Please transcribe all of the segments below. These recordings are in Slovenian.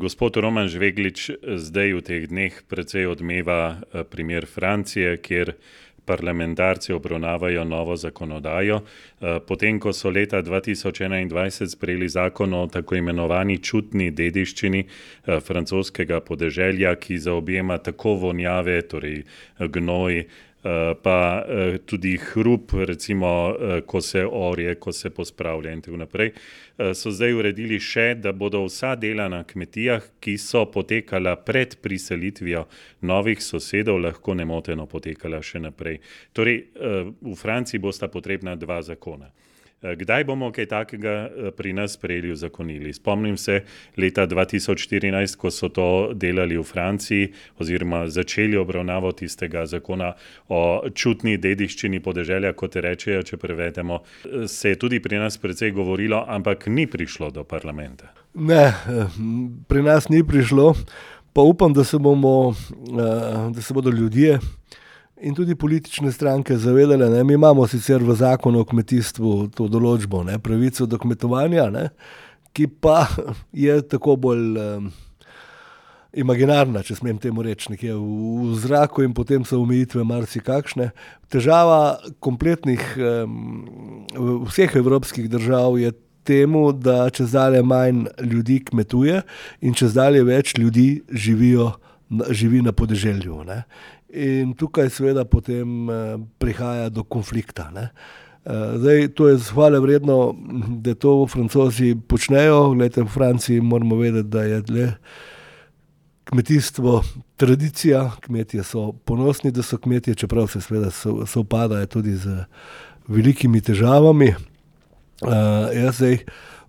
Gospod Roman Žveglič, zdaj v teh dneh precej odmeva eh, primer Francije, kjer parlamentarci obravnavajo novo zakonodajo. Eh, potem, ko so leta 2021 sprejeli zakon o tako imenovani čutni dediščini eh, francoskega podeželja, ki zaobjema tako vonjave, torej gnoj, pa eh, tudi hrup, recimo, eh, ko se orje, ko se pospravlja in tako naprej. So zdaj uredili še, da bodo vsa dela na kmetijah, ki so potekala pred priselitvijo novih sosedov, lahko nemoteno potekala še naprej. Torej, v Franciji bosta potrebna dva zakona. Eh, kdaj bomo kaj takega eh, pri nas sprejeli zakonili? Spomnim se leta 2014, ko so to delali v Franciji, oziroma začeli obravnavo tistega zakona o čutni dediščini podeželja, kot rečejo, če prevedemo. Eh, se je tudi pri nas precej govorilo, ampak ni prišlo do parlamenta. Ne, pri nas ni prišlo, pa upam, da se, bomo, da se bodo ljudje in tudi politične stranke zavedale, da imamo sicer v zakonu o kmetijstvu to določbo, ne, pravico do kmetovanja, ne, ki pa je tako bolj um, imaginarna, če smem temu reči, nekje v, v zraku in potem so omejitve marsikakšne. Težava kompletnih um, vseh evropskih držav je. Temu, da če zdaj manj ljudi kmetuje in če zdaj več ljudi živijo, živi na podeželju. Ne. In tukaj, seveda, potem eh, prihaja do konflikta. Ne. Eh, zdaj, to je zahvale vredno, da to francozi počnejo. Glede, v Franciji moramo vedeti, da je le kmetijstvo tradicija, kmetje so ponosni, da so kmetje, čeprav se seveda sopadajo tudi z velikimi težavami. Uh, jaz zdaj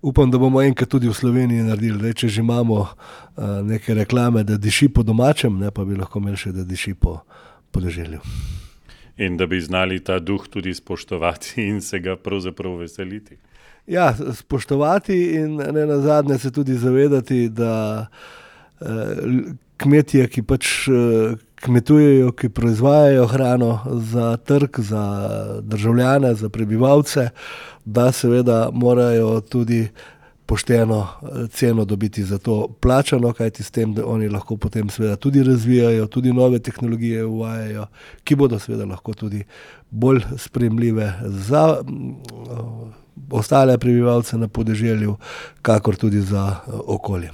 upam, da bomo enkrat tudi v Sloveniji naredili, da če že imamo uh, neke reklame, da diši po domačem, ne pa bi lahko imeli še, da diši po podeželju. In da bi znali ta duh tudi spoštovati in se ga pravzaprav veseliti. Ja, spoštovati in ne na zadnje se tudi zavedati, da uh, kmetije, ki pač uh, kmetujejo, ki proizvajajo hrano za trg, za državljane, za prebivalce, da seveda morajo tudi pošteno eh, ceno dobiti za to plačano, kajti s tem, da oni lahko potem seveda tudi razvijajo, tudi nove tehnologije uvajajo, ki bodo seveda lahko tudi bolj spremljive za mm, ostale prebivalce na podeželju, kakor tudi za eh, okolje.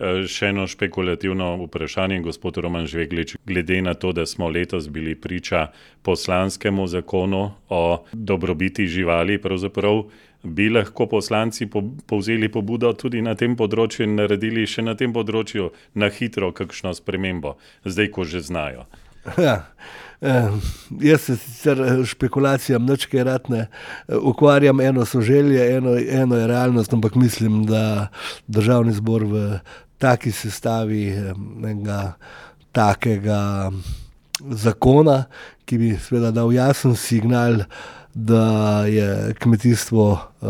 Eh, še eno špekulativno vprašanje, gospod Roman Žveglič. Glede na to, da smo letos bili priča poslanskemu zakonu o dobrobiti živali, pravzaprav bi lahko poslanci povzeli pobudo tudi na tem področju in naredili še na tem področju na hitro kakšno spremembo, zdaj ko že znajo. Ja. Eh, jaz se sicer eh, špekulacijam, noč kaj ratne, eh, ukvarjam, eno so želje, eno, eno je realnost, ampak mislim, da državni zbor v taki sestavi enega takega zakona, ki bi seveda dal jasen signal, da je kmetijstvo uh,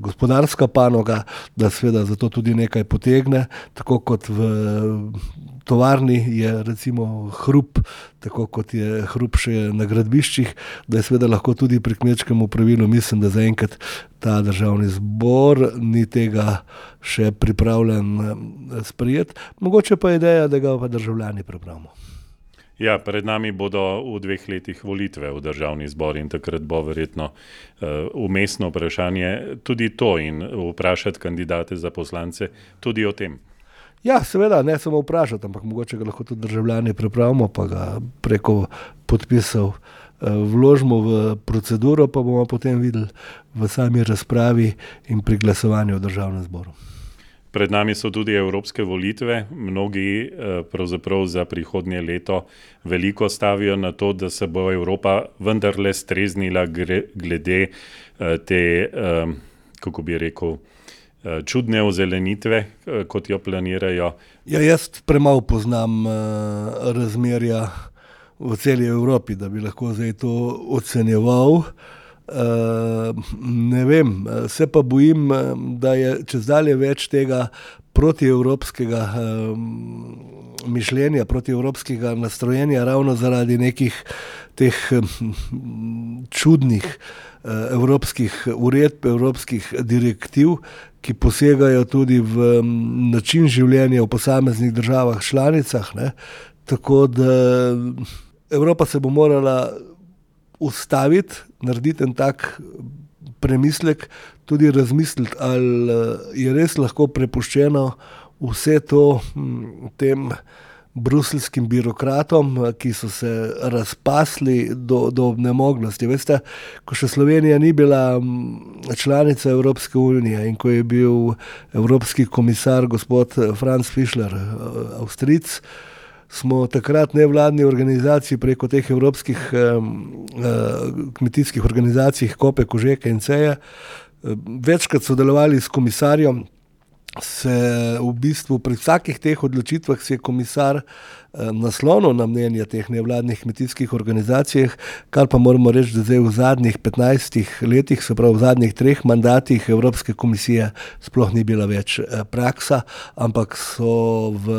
gospodarska panoga, da seveda za to tudi nekaj potegne, tako kot v tovarni je recimo hrup, tako kot je hrup še na gradbiščih, da je seveda lahko tudi pri kmečkem upravilu, mislim, da zaenkrat ta državni zbor ni tega še pripravljen eh, sprejeti, mogoče pa je ideja, da ga pa državljani pripravimo. Ja, pred nami bodo v dveh letih volitve v državni zbor in takrat bo verjetno uh, umestno vprašanje tudi to in vprašati kandidate za poslance tudi o tem. Ja, seveda, ne samo vprašati, ampak mogoče ga lahko tudi državljani pripravimo, pa ga preko podpisov uh, vložimo v proceduro, pa bomo potem videli v sami razpravi in pri glasovanju v državnem zboru. Pred nami so tudi evropske volitve. Mnogi eh, pravzaprav za prihodnje leto veliko stavijo na to, da se bo Evropa vendarle streznila glede eh, te, eh, kako bi rekel, čudne ozelenitve, kot jo planirajo. Ja, jaz premalo poznam razmerja v celi Evropi, da bi lahko zdaj to ocenjeval. Uh, ne vem, se pa bojim, da je čez dalje več tega protievropskega um, mišljenja, protievropskega nastrojenja, ravno zaradi nekih teh čudnih evropskih uredb, evropskih direktiv, ki posegajo tudi v način življenja v posameznih državah članicah. Ne. Tako da Evropa se bo morala ustaviti, narediti en tak premislek, tudi razmisliti, ali je res lahko prepuščeno vse to tem bruseljskim birokratom, ki so se razpasli do, do nemoglosti. Veste, ko še Slovenija ni bila članica Evropske unije in ko je bil evropski komisar gospod Franz Fischler, Avstric, smo takrat nevladni organizaciji preko teh evropskih eh, kmetijskih organizacij, Kope, Kožeke in Ceje, večkrat sodelovali s komisarjem se v bistvu pri vsakih teh odločitvah si je komisar eh, naslonil na mnenje teh nevladnih kmetijskih organizacij, kar pa moramo reči, da zdaj v zadnjih 15 letih, se pravi v zadnjih treh mandatih Evropske komisije, sploh ni bila več eh, praksa, ampak so v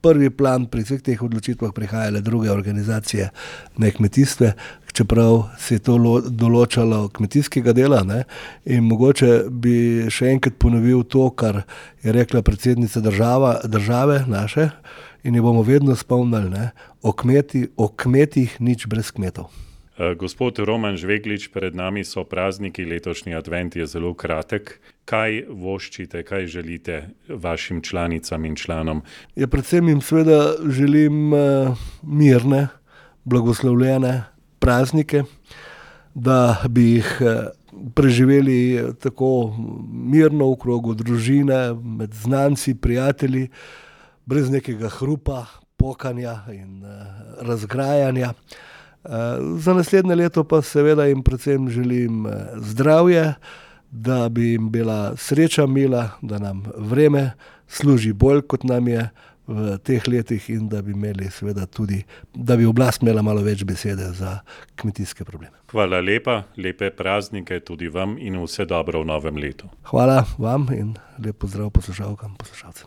prvi plan pri vseh teh odločitvah prihajale druge organizacije, ne kmetijstve, čeprav se je to določalo kmetijskega dela. Ne? In mogoče bi še enkrat ponovil to, kar je rekla predsednica država, države naše, in jo bomo vedno spomnili, o, kmeti, o kmetih nič brez kmetov. Eh, gospod Roman Žveglič, pred nami so prazniki, letošnji advent je zelo kratek. Kaj voščite, kaj želite vašim članicam in članom? Ja, predvsem jim seveda želim uh, mirne, blagoslovljene praznike, da bi jih uh, preživeli tako mirno v krogu družine, med znanci, prijatelji, brez nekega hrupa, pokanja in uh, razgrajanja. Za naslednje leto pa seveda jim predvsem želim eh, zdravje, da bi jim bila sreča mila, da nam vreme služi bolj kot nam je v teh letih in da bi imeli seveda tudi, da bi oblast imela malo več besede za kmetijske probleme. Hvala lepa, lepe praznike tudi vam in vse dobro v novem letu. Hvala vam in lep pozdrav poslušalkam, poslušalcem.